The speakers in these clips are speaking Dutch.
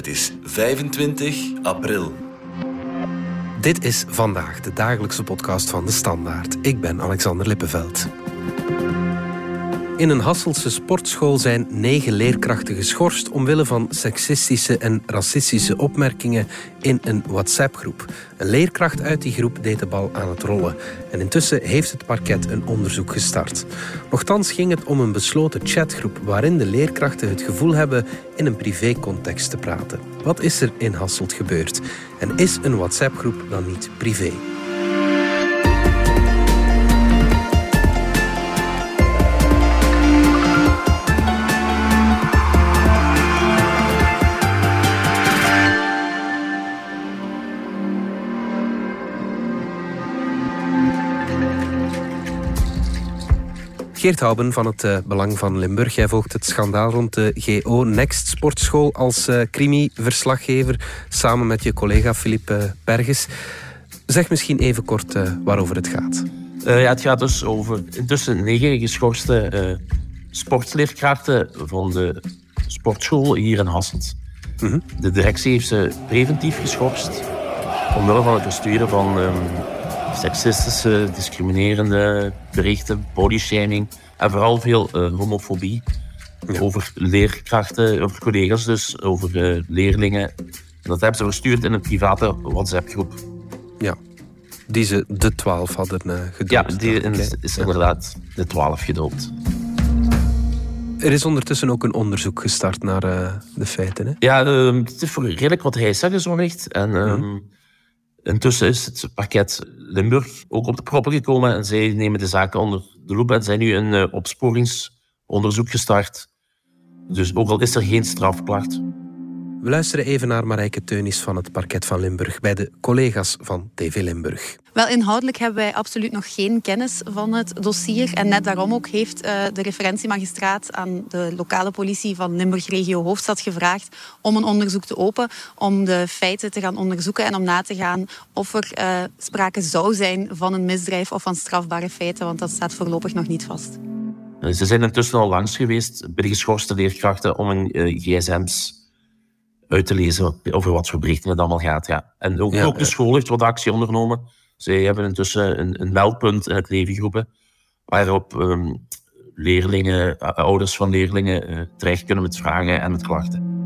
Het is 25 april. Dit is vandaag de dagelijkse podcast van de Standaard. Ik ben Alexander Lippenveld. In een Hasselse sportschool zijn negen leerkrachten geschorst omwille van seksistische en racistische opmerkingen in een WhatsApp-groep. Een leerkracht uit die groep deed de bal aan het rollen. En intussen heeft het parket een onderzoek gestart. Nochtans ging het om een besloten chatgroep waarin de leerkrachten het gevoel hebben in een privécontext te praten. Wat is er in Hasselt gebeurd? En is een WhatsApp-groep dan niet privé? Geert Houben van het uh, Belang van Limburg. Jij volgt het schandaal rond de GO Next Sportschool als uh, crimi-verslaggever samen met je collega Philippe Berges. Zeg misschien even kort uh, waarover het gaat. ja, het gaat dus over intussen negen geschorste sportleerkrachten van de sportschool hier in Hasselt. Mm -hmm. De directie heeft ze preventief geschorst omwille van het versturen van um, seksistische, discriminerende berichten, bodyshaming en vooral veel uh, homofobie. Over leerkrachten, over collega's dus, over uh, leerlingen. En dat hebben ze verstuurd in een private WhatsApp-groep. Ja, die ze de 12 hadden uh, gedoopt. Ja, die is, is inderdaad de 12 gedoopt. Er is ondertussen ook een onderzoek gestart naar de feiten. Hè? Ja, ehm, het is voor redelijk wat hij gezorgd. En mm. Intussen is het pakket Limburg ook op de proppen gekomen en zij nemen de zaken onder de loep en zijn nu een uh, opsporingsonderzoek gestart. Dus ook al is er geen strafklacht. We luisteren even naar Marijke Teunis van het parket van Limburg bij de collega's van TV Limburg. Wel, inhoudelijk hebben wij absoluut nog geen kennis van het dossier. En net daarom ook heeft uh, de referentiemagistraat aan de lokale politie van Limburg Regio Hoofdstad gevraagd om een onderzoek te openen, om de feiten te gaan onderzoeken en om na te gaan of er uh, sprake zou zijn van een misdrijf of van strafbare feiten, want dat staat voorlopig nog niet vast. Ze zijn intussen al langs geweest bij de geschorste leerkrachten om hun uh, gsm's uit te lezen over wat voor berichten het allemaal gaat. Ja. En ook, ja, ook de school heeft wat actie ondernomen. Zij hebben intussen een, een meldpunt in het leven geroepen, waarop um, leerlingen, ouders van leerlingen uh, terecht kunnen met vragen en met klachten.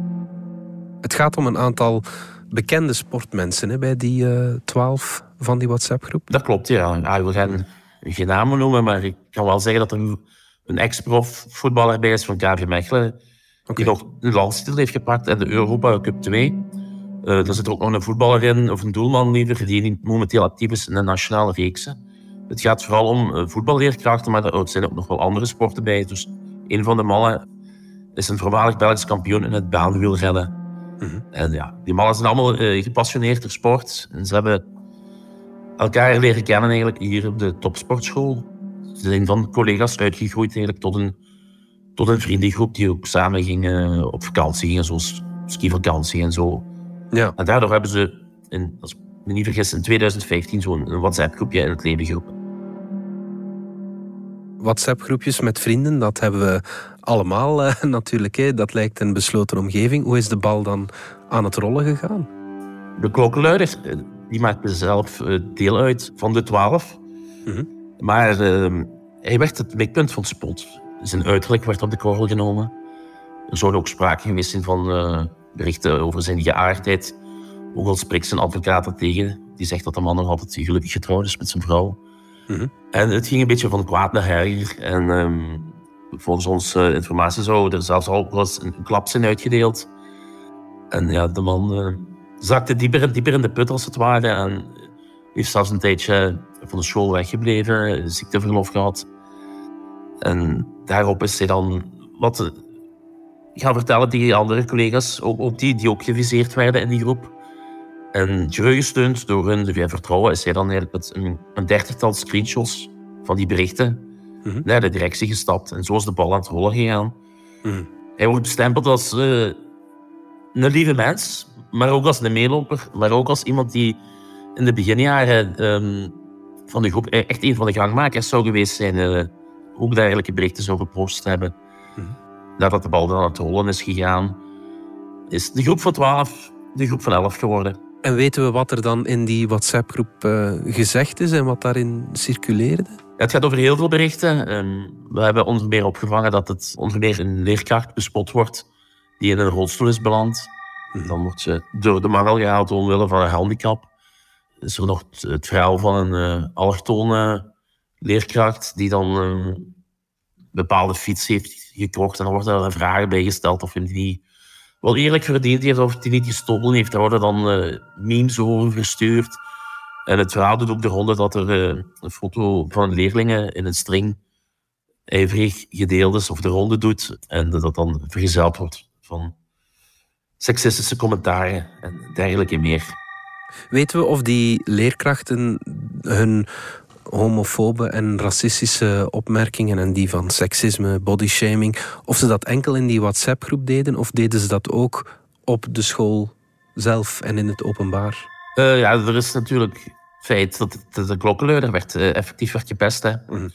Het gaat om een aantal bekende sportmensen hè, bij die uh, twaalf van die WhatsApp-groep. Dat klopt, ja. ja. Ik wil geen, geen namen noemen, maar ik kan wel zeggen dat er een ex-prof voetballer bij is van KV Mechelen, okay. die nog een landstitel heeft gepakt en de Europa Cup 2. Uh, er zit ook nog een voetballer in, of een doelman liever, die momenteel actief is in de nationale reeksen. Het gaat vooral om uh, voetballeerkrachten, maar er zijn ook nog wel andere sporten bij. Dus een van de mannen is een voormalig Belgisch kampioen in het baanwielrennen. Mm -hmm. En ja, die mannen zijn allemaal uh, gepassioneerd door sport. En ze hebben elkaar leren kennen eigenlijk hier op de topsportschool. Ze zijn van collega's uitgegroeid eigenlijk tot een, tot een vriendengroep die ook samen gingen op vakantie gingen, zoals skivakantie en zo. Ja. En daardoor hebben ze, in, als ik me niet vergis, in 2015 zo'n WhatsApp-groepje in het leven geroepen. WhatsApp-groepjes met vrienden, dat hebben we allemaal uh, natuurlijk. Hè. Dat lijkt een besloten omgeving. Hoe is de bal dan aan het rollen gegaan? De klokkenluider, die maakte zelf uh, deel uit van de twaalf. Mm -hmm. Maar uh, hij werd het mikpunt van spot. Zijn uiterlijk werd op de korrel genomen. Er zou ook sprake geweest zijn van berichten over zijn geaardheid. Ook al spreekt zijn advocaat er tegen. Die zegt dat de man nog altijd gelukkig getrouwd is met zijn vrouw. Mm -hmm. En het ging een beetje van kwaad naar erger. En um, volgens onze uh, informatie zou er zelfs al was een klap zijn uitgedeeld. En ja, de man uh, zakte dieper en dieper in de put als het ware. En heeft zelfs een tijdje van de school weggebleven, ziekteverlof gehad. En daarop is hij dan wat gaan vertellen tegen andere collega's, ook, ook die, die ook geviseerd werden in die groep. En gesteund door hun via vertrouwen is hij dan eigenlijk met een, een dertigtal screenshots van die berichten mm -hmm. naar de directie gestapt. En zo is de bal aan het rollen gegaan. Mm -hmm. Hij wordt bestempeld als uh, een lieve mens, maar ook als een meeloper, maar ook als iemand die in de beginjaren um, van de groep echt een van de gangmakers zou geweest zijn. Uh, ook dergelijke berichten zou gepost hebben. Mm -hmm nadat de bal dan aan het rollen is gegaan, is de groep van 12 de groep van 11 geworden. En weten we wat er dan in die WhatsApp-groep uh, gezegd is en wat daarin circuleerde? Het gaat over heel veel berichten. Ehm, we hebben onder meer opgevangen dat het onder meer een leerkracht bespot wordt die in een rolstoel is beland. Mhm. Dan wordt ze door de mangel gehaald omwille van een handicap. Is er nog het, verhaal van een uh, allochtone leerkracht die dan een bepaalde fiets heeft gekocht. En dan wordt er vragen bij gesteld of hij die wel eerlijk verdiend heeft of hij niet gestolen heeft. Daar worden dan uh, memes over verstuurd. En het verhaal doet ook de ronde dat er uh, een foto van leerlingen in een string ijverig gedeeld is of de ronde doet. En dat dat dan vergezeld wordt van seksistische commentaren en dergelijke meer. Weten we of die leerkrachten hun homofobe en racistische opmerkingen en die van seksisme, bodyshaming, of ze dat enkel in die WhatsApp-groep deden of deden ze dat ook op de school zelf en in het openbaar? Uh, ja, er is natuurlijk het feit dat de klokkenluider werd uh, effectief werd gepest. Hè. Mm.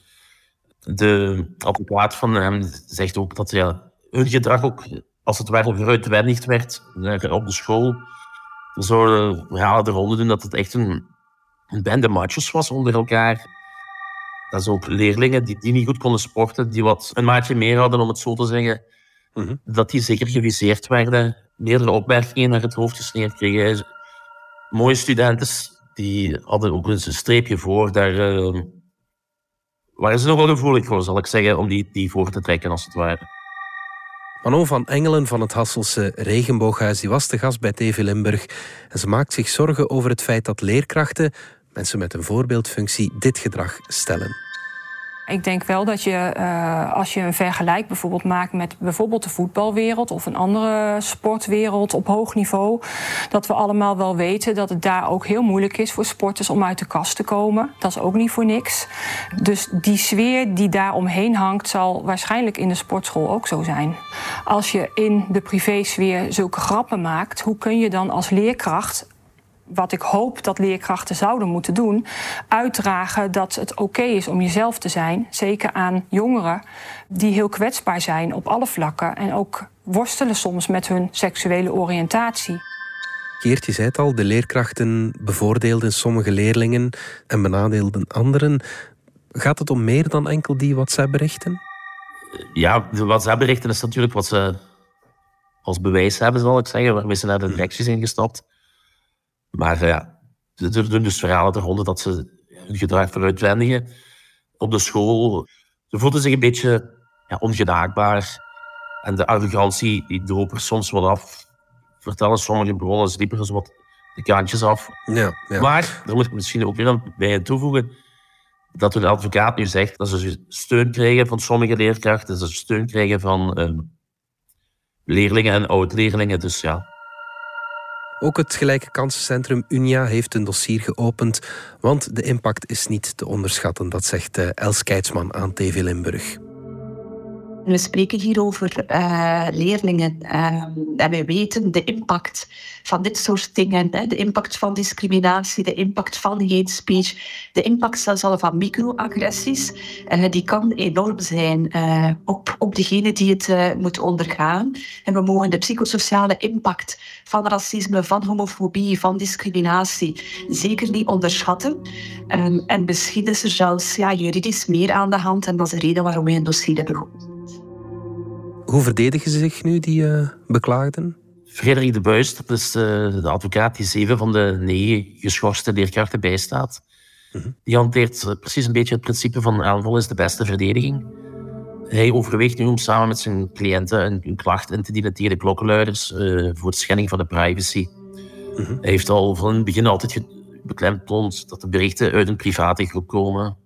De advocaat van hem zegt ook dat ja, hun gedrag ook als het ware veruitwendigd werd op de school. Zouden verhalen de ronde doen dat het echt een een bende matjes was onder elkaar. Dat is ook leerlingen die, die niet goed konden sporten, die wat een maatje meer hadden, om het zo te zeggen. Mhm. Dat die zeker geviseerd werden. Meerdere opmerkingen naar het hoofd gesneerd kregen. Mooie studenten, die hadden ook een streepje voor. Daar uh, waren ze nog wel gevoelig voor, zal ik zeggen, om die, die voor te trekken, als het ware. Manon van Engelen van het Hasselse Regenbooghuis die was de gast bij TV Limburg. En ze maakt zich zorgen over het feit dat leerkrachten mensen met een voorbeeldfunctie dit gedrag stellen. Ik denk wel dat je, uh, als je een vergelijk bijvoorbeeld maakt met bijvoorbeeld de voetbalwereld of een andere sportwereld op hoog niveau, dat we allemaal wel weten dat het daar ook heel moeilijk is voor sporters om uit de kast te komen. Dat is ook niet voor niks. Dus die sfeer die daar omheen hangt, zal waarschijnlijk in de sportschool ook zo zijn. Als je in de privésfeer zulke grappen maakt, hoe kun je dan als leerkracht wat ik hoop dat leerkrachten zouden moeten doen, uitdragen dat het oké is om jezelf te zijn. Zeker aan jongeren die heel kwetsbaar zijn op alle vlakken en ook worstelen soms met hun seksuele oriëntatie. Geert, je zei het al, de leerkrachten bevoordeelden sommige leerlingen en benadeelden anderen. Gaat het om meer dan enkel die WhatsApp-berichten? Ja, de WhatsApp-berichten is natuurlijk wat ze als bewijs hebben, zal ik zeggen, waarmee ze naar de directies ingestapt. Maar ja, er doen dus verhalen eronder dat ze hun gedrag veruitwendigen op de school. Ze voelden zich een beetje ja, ongenaakbaar. En de arrogantie die droop er soms wat af. Vertellen sommige bronnen, ze liepen wat de kantjes af. Ja, ja. Maar, daar moet ik misschien ook weer bij toevoegen, dat de advocaat nu zegt dat ze steun krijgen van sommige leerkrachten, dat ze steun krijgen van ehm, leerlingen en oud-leerlingen. Dus ja, ook het Gelijke Kansencentrum Unia heeft een dossier geopend, want de impact is niet te onderschatten, dat zegt eh, Els Keitsman aan TV Limburg. We spreken hier over uh, leerlingen uh, en wij weten de impact van dit soort dingen, hè, de impact van discriminatie, de impact van hate speech, de impact zelfs al van microagressies, uh, die kan enorm zijn op, op degene die het moet ondergaan. En we mogen de psychosociale impact van racisme, van homofobie, van discriminatie zeker niet onderschatten. Um, en misschien is er zelfs ja, juridisch meer aan de hand en dat is de reden waarom wij een dossier hebben. Hoe verdedigen ze zich nu, die uh, beklaagden? Frederik de Buis, dat is de, de, advocaat die zeven van de negen geschorste leerkrachten bijstaat. Mhm. Die hanteert eh, precies een beetje het principe van aanval is de beste verdediging. Hij overweegt nu om samen met zijn cliënten een, een klacht in te dienen tegen de klokkenluiders uh, voor schending van de privacy. Mhm. Hij heeft al van het begin altijd beklemtoond dat de berichten uit een private groep komen.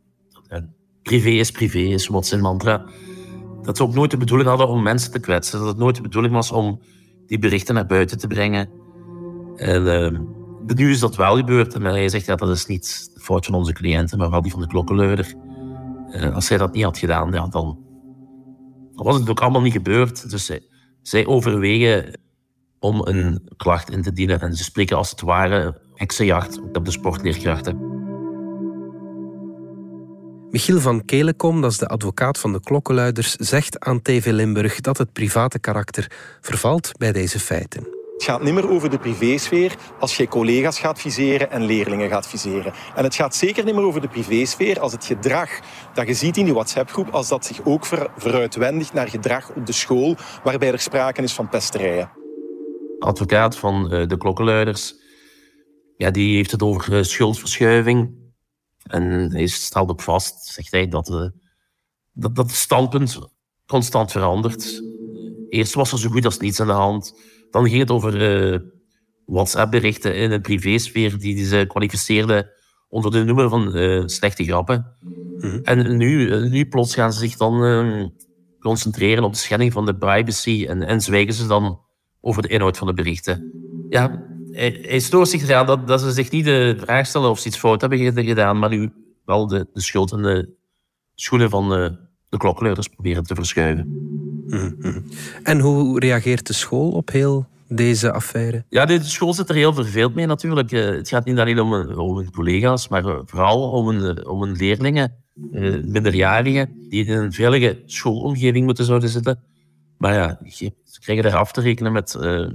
privé is privé, is wat zijn mantra dat ze ook nooit de bedoeling hadden om mensen te kwetsen. Dat het nooit de bedoeling was om die berichten naar buiten te brengen. En uh, nu is dat wel gebeurd. En hij zegt, ja, dat is niet de fout van onze cliënten, maar wel die van de klokkenluider. Uh, als zij dat niet had gedaan, ja, dan, dan, was het ook allemaal niet gebeurd. Dus zij, zij overwegen om een klacht in te dienen. En ze spreken als het ware heksenjacht op de sportleerkrachten. Michiel van Kelekom, dat is de advocaat van de klokkenluiders, zegt aan TV Limburg dat het private karakter vervalt bij deze feiten. Het gaat niet meer over de privésfeer als je collega's gaat viseren en leerlingen gaat viseren. En het gaat zeker niet meer over de privésfeer als het gedrag dat je ziet in die WhatsApp-groep, als dat zich ook ver, veruitwendigt naar gedrag op de school, waarbij er sprake is van pesterijen. Advocaat van eh, de klokkenluiders, ja, die heeft het over eh, schuldverschuiving. En hij stelt ook vast, zegt hij, dat, uh, dat, dat het standpunt constant verandert. Eerst was er zo goed als niets aan de hand. Dan ging het over uh, WhatsApp-berichten in de privésfeer die ze kwalificeerden onder de noemer van uh, slechte grappen. Mhm. En nu, nu plots gaan ze zich dan concentreren op de schending van de privacy en, en zwijgen ze dan over de inhoud van de berichten. Ja, hij, stoort zich eraan dat, dat ze zich niet de vraag stellen of ze iets fout hebben gedaan, maar nu wel de, de schuld en de schoenen van de, de proberen te verschuiven. Mhm. En hoe reageert de school op heel deze affaire? Ja, de school zit er heel verveeld mee natuurlijk. Eh, het gaat niet alleen om, om collega's, maar vooral om, een, om een leerlingen, eh, minderjarigen, die in een veilige schoolomgeving moeten zouden zitten. Maar ja, ze krijgen er af te rekenen met uh,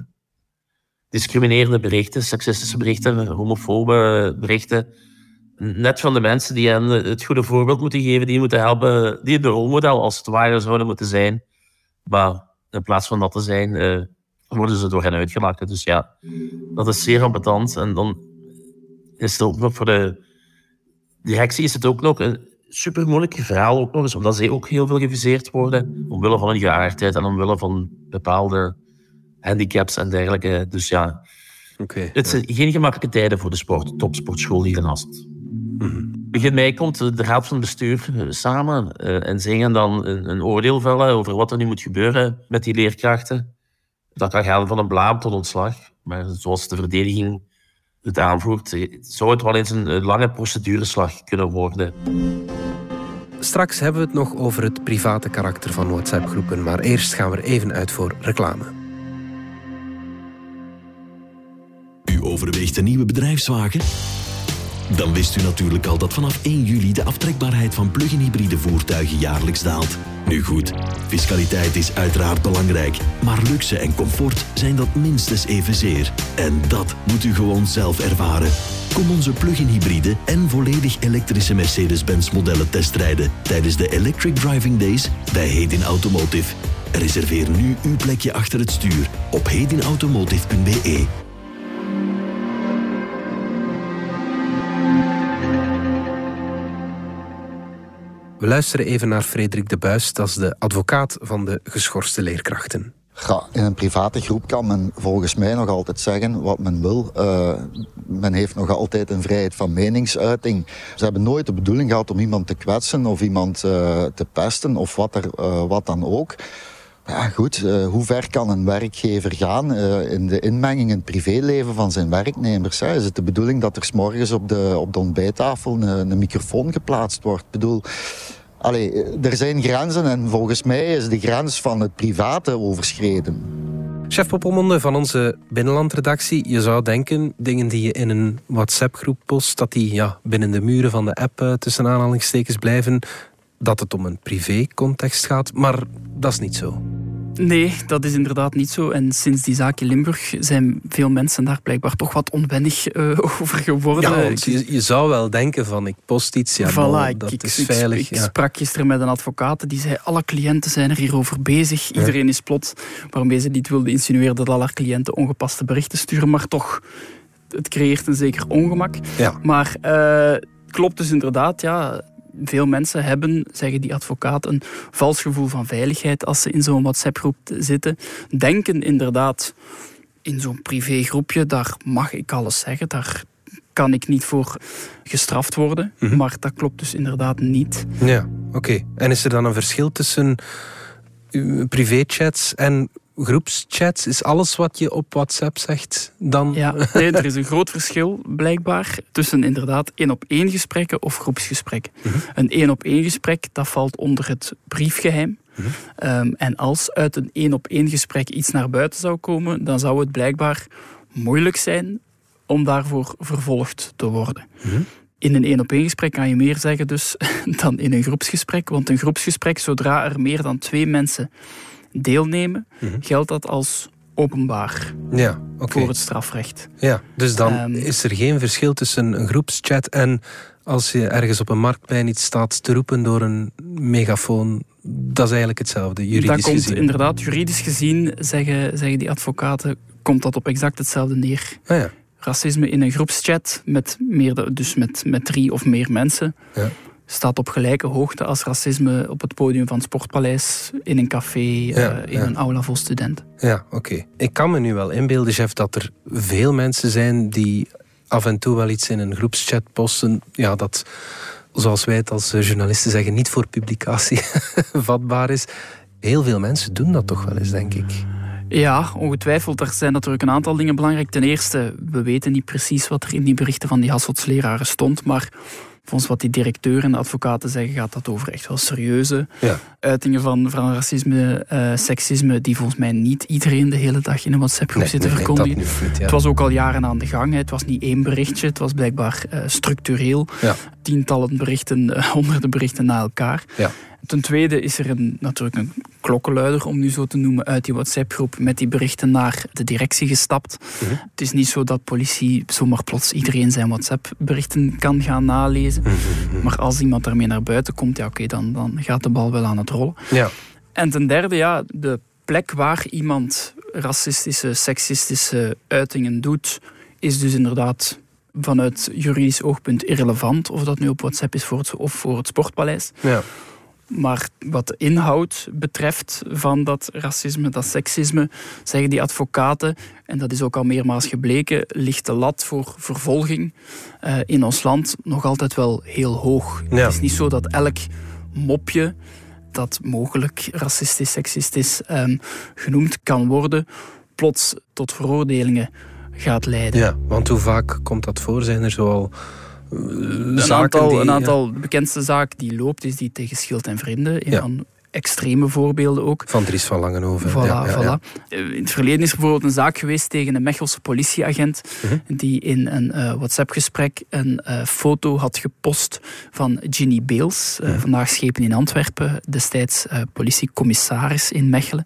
discriminerende berichten, seksistische berichten, homofobe berichten. Net van de mensen die hen het goede voorbeeld moeten geven, die moeten helpen, die de rolmodel als het ware zouden moeten zijn. Maar in plaats van dat te zijn, uh, worden ze door hen uitgelachen. Dus ja, dat is zeer ambetant. En dan is het ook nog voor de directie is het ook nog een super moeilijk verhaal, ook nog eens, omdat zij ook heel veel geviseerd worden, omwille van hun geaardheid en omwille van bepaalde handicaps en dergelijke. Dus ja, okay, het zijn geen gemakkelijke tijden voor de sport, topsportschool hier in Ast. Begin mei komt de raad van bestuur eh, samen uh, en zij gaan dan een, een, oordeel vellen over wat er nu moet gebeuren met die leerkrachten. Dat kan gaan van een blaam tot ontslag. Maar zoals de verdediging het aanvoert, eh, zou het wel eens een lange procedureslag kunnen worden. Straks hebben we het nog over het private karakter van WhatsApp-groepen, maar eerst gaan we er even uit voor reclame. Overweegt een nieuwe bedrijfswagen? Dan wist u natuurlijk al dat vanaf 1 juli de aftrekbaarheid van plug-in hybride voertuigen jaarlijks daalt. Nu goed, fiscaliteit is uiteraard belangrijk, maar luxe en comfort zijn dat minstens evenzeer. En dat moet u gewoon zelf ervaren. Kom onze plug-in hybride en volledig elektrische Mercedes-Benz modellen testrijden tijdens de Electric Driving Days bij Hedin Automotive. Reserveer nu uw plekje achter het stuur op hedinautomotive.be. We luisteren even naar Frederik de Buis, dat is de advocaat van de geschorste leerkrachten. In een private groep kan men volgens mij nog altijd zeggen wat men wil. Uh, men heeft nog altijd een vrijheid van meningsuiting. Ze hebben nooit de bedoeling gehad om iemand te kwetsen of iemand uh, te pesten of wat, er, uh, wat dan ook. Ja, goed. Uh, hoe ver kan een werkgever gaan uh, in de inmenging in het privéleven van zijn werknemers? Is het de bedoeling dat er s'morgens op de, op de ontbijttafel een, een microfoon geplaatst wordt? Ik bedoel, allee, er zijn grenzen en volgens mij is de grens van het private overschreden. Chef Poppelmonde van onze binnenlandredactie, je zou denken, dingen die je in een WhatsApp-groep post, dat die ja, binnen de muren van de app tussen aanhalingstekens blijven, dat het om een privé-context gaat, maar dat is niet zo. Nee, dat is inderdaad niet zo. En sinds die zaak in Limburg zijn veel mensen daar blijkbaar toch wat onwennig uh, over geworden. Ja, je, je, zou wel denken van ik post iets, ja, voilà, dat ik, is ik, veilig. Ik, ja. sprak gisteren met een advocaat die zei alle cliënten zijn er hierover bezig. Iedereen ja. is plots, waarmee ze niet wilde insinueren dat alle cliënten ongepaste berichten sturen, maar toch, het creëert een zeker ongemak. Maar uh, klopt dus inderdaad, ja veel mensen hebben, zeggen die advocaat, een vals gevoel van veiligheid als ze in zo'n WhatsApp-groep zitten. Denken inderdaad, in zo'n privégroepje, daar mag ik alles zeggen, daar kan ik niet voor gestraft worden. Mm -hmm. Maar dat klopt dus inderdaad niet. Ja, oké. Okay. En is er dan een verschil tussen privéchats en groepschats? Is alles wat je op WhatsApp zegt dan... Ja, nee, er is een groot verschil blijkbaar tussen inderdaad één-op-één gesprekken of groepsgesprekken. Mm -hmm. Een één-op-één gesprek, dat valt onder het briefgeheim. Mm -hmm. um, en als uit een één-op-één gesprek iets naar buiten zou komen, dan zou het blijkbaar moeilijk zijn om daarvoor vervolgd te worden. Mm -hmm. In een één-op-één gesprek kan je meer zeggen dus dan in een groepsgesprek. Want een groepsgesprek, zodra er meer dan twee mensen deelnemen, mm -hmm. geldt dat als openbaar Ja, voor het strafrecht. Ja, dus dan Ehm, is er geen verschil tussen een groepschat en als je ergens op een marktplein iets staat te roepen door een megafoon. Dat is eigenlijk hetzelfde, juridisch dat komt gezien. inderdaad, juridisch gezien, zeggen, zeggen die advocaten, komt dat op exact hetzelfde neer. Ah ja, Racisme in een groepschat met, meer, dus met, met drie of meer mensen Ja. Staat op gelijke hoogte als racisme op het podium van het Sportpaleis, in een café, Ja, eh, in ja. een aula vol studenten. ja oké. Ik kan me nu wel inbeelden, chef, dat er veel mensen zijn die af en toe wel iets in een groepschat posten. Ja, dat, zoals wij het als eh, journalisten zeggen, niet voor publicatie vatbaar is. Heel veel mensen doen dat toch wel eens, denk ik. Ja, ongetwijfeld. Er zijn natuurlijk een aantal dingen belangrijk. Ten eerste, we weten niet precies wat er in die berichten van die Hasselts-leraren stond, maar volgens wat die directeur en de advocaten zeggen, gaat dat over echt wel serieuze Ja. uitingen van, van racisme, eh, seksisme, die volgens mij niet iedereen de hele dag in een WhatsApp-groep Nee, zit te nee, verkondigen. nu niet, ja. Het was ook al jaren aan de gang. hè. Het was niet één berichtje, het was blijkbaar eh, structureel. Ja. Tientallen berichten, eh, honderden berichten na elkaar. Ten tweede is er een, natuurlijk een klokkenluider, om nu zo te noemen, uit die WhatsApp-groep met die berichten naar de directie gestapt. Mhm. Het is niet zo dat politie zomaar plots iedereen zijn WhatsApp-berichten kan gaan nalezen. Mhm. Maar als iemand daarmee naar buiten komt, ja, oké, dan, dan gaat de bal wel aan het rollen. Ja. En ten derde, ja, de plek waar iemand racistische, seksistische uitingen doet, is dus inderdaad vanuit juridisch oogpunt irrelevant. Of dat nu op WhatsApp is voor het, of voor het Sportpaleis. Ja. Maar wat de inhoud betreft van dat racisme, dat seksisme, zeggen die advocaten, en dat is ook al meermaals gebleken, ligt de lat voor vervolging eh, in ons land nog altijd wel heel hoog. Ja. Het is niet zo dat elk mopje dat mogelijk racistisch, seksistisch ehm, genoemd kan worden, plots tot veroordelingen gaat leiden. Ja, want hoe vaak komt dat voor? Zijn er zoal Een zaken aantal, die... een ja. aantal de bekendste zaak die loopt is die tegen Schild en Vrienden. Een Ja. van extreme voorbeelden ook. Van Dries van Langenhoven. Voilà, Ja, ja, ja. voilà. Eh, In het verleden is er bijvoorbeeld een zaak geweest tegen een Mechelse politieagent Mhm. die in een eh, WhatsApp-gesprek een eh, foto had gepost van Ginny Beels, Mhm. vandaag schepen in Antwerpen, destijds politiecommissaris in Mechelen.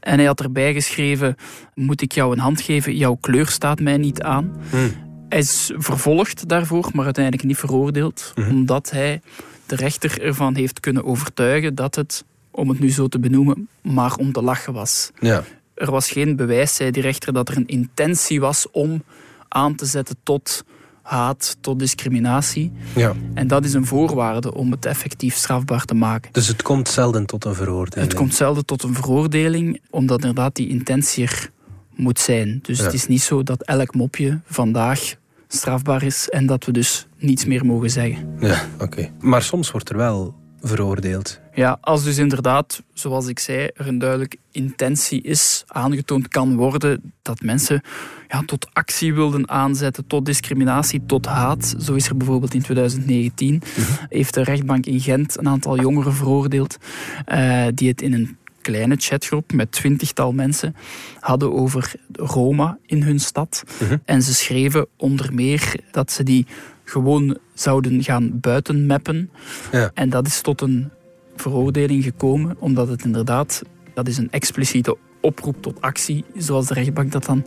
En hij had erbij geschreven, moet ik jou een hand geven, jouw kleur staat mij niet aan. Hmm. Hij is vervolgd daarvoor, maar uiteindelijk niet veroordeeld, Mhm. omdat hij de rechter ervan heeft kunnen overtuigen dat het, om het nu zo te benoemen, maar om te lachen was. Ja. Er was geen bewijs, zei die rechter, dat er een intentie was om aan te zetten tot haat, tot discriminatie. ja. En dat is een voorwaarde om het effectief strafbaar te maken. Dus het komt zelden tot een veroordeling. Het komt zelden tot een veroordeling, omdat inderdaad die intentie er moet zijn. Dus Ja. het is niet zo dat elk mopje vandaag strafbaar is en dat we dus niets meer mogen zeggen. Ja, oké. Maar soms wordt er wel veroordeeld. Ja, als dus inderdaad, zoals ik zei, er een duidelijke intentie is, aangetoond kan worden dat mensen ja, tot actie wilden aanzetten, tot discriminatie, tot haat. Zo is er bijvoorbeeld in 2019, heeft de rechtbank in Gent een aantal jongeren veroordeeld eh, die het in een kleine chatgroep met twintigtal mensen hadden over Roma in hun stad. Mhm. En ze schreven onder meer dat ze die gewoon zouden gaan buitenmappen. Ja. En dat is tot een veroordeling gekomen, omdat het inderdaad, dat is een expliciete oproep tot actie, zoals de rechtbank dat dan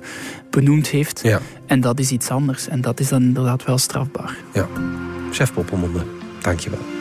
benoemd heeft. Ja. En dat is iets anders. En dat is dan inderdaad wel strafbaar. ja. Chef Poppelmonde, dankjewel.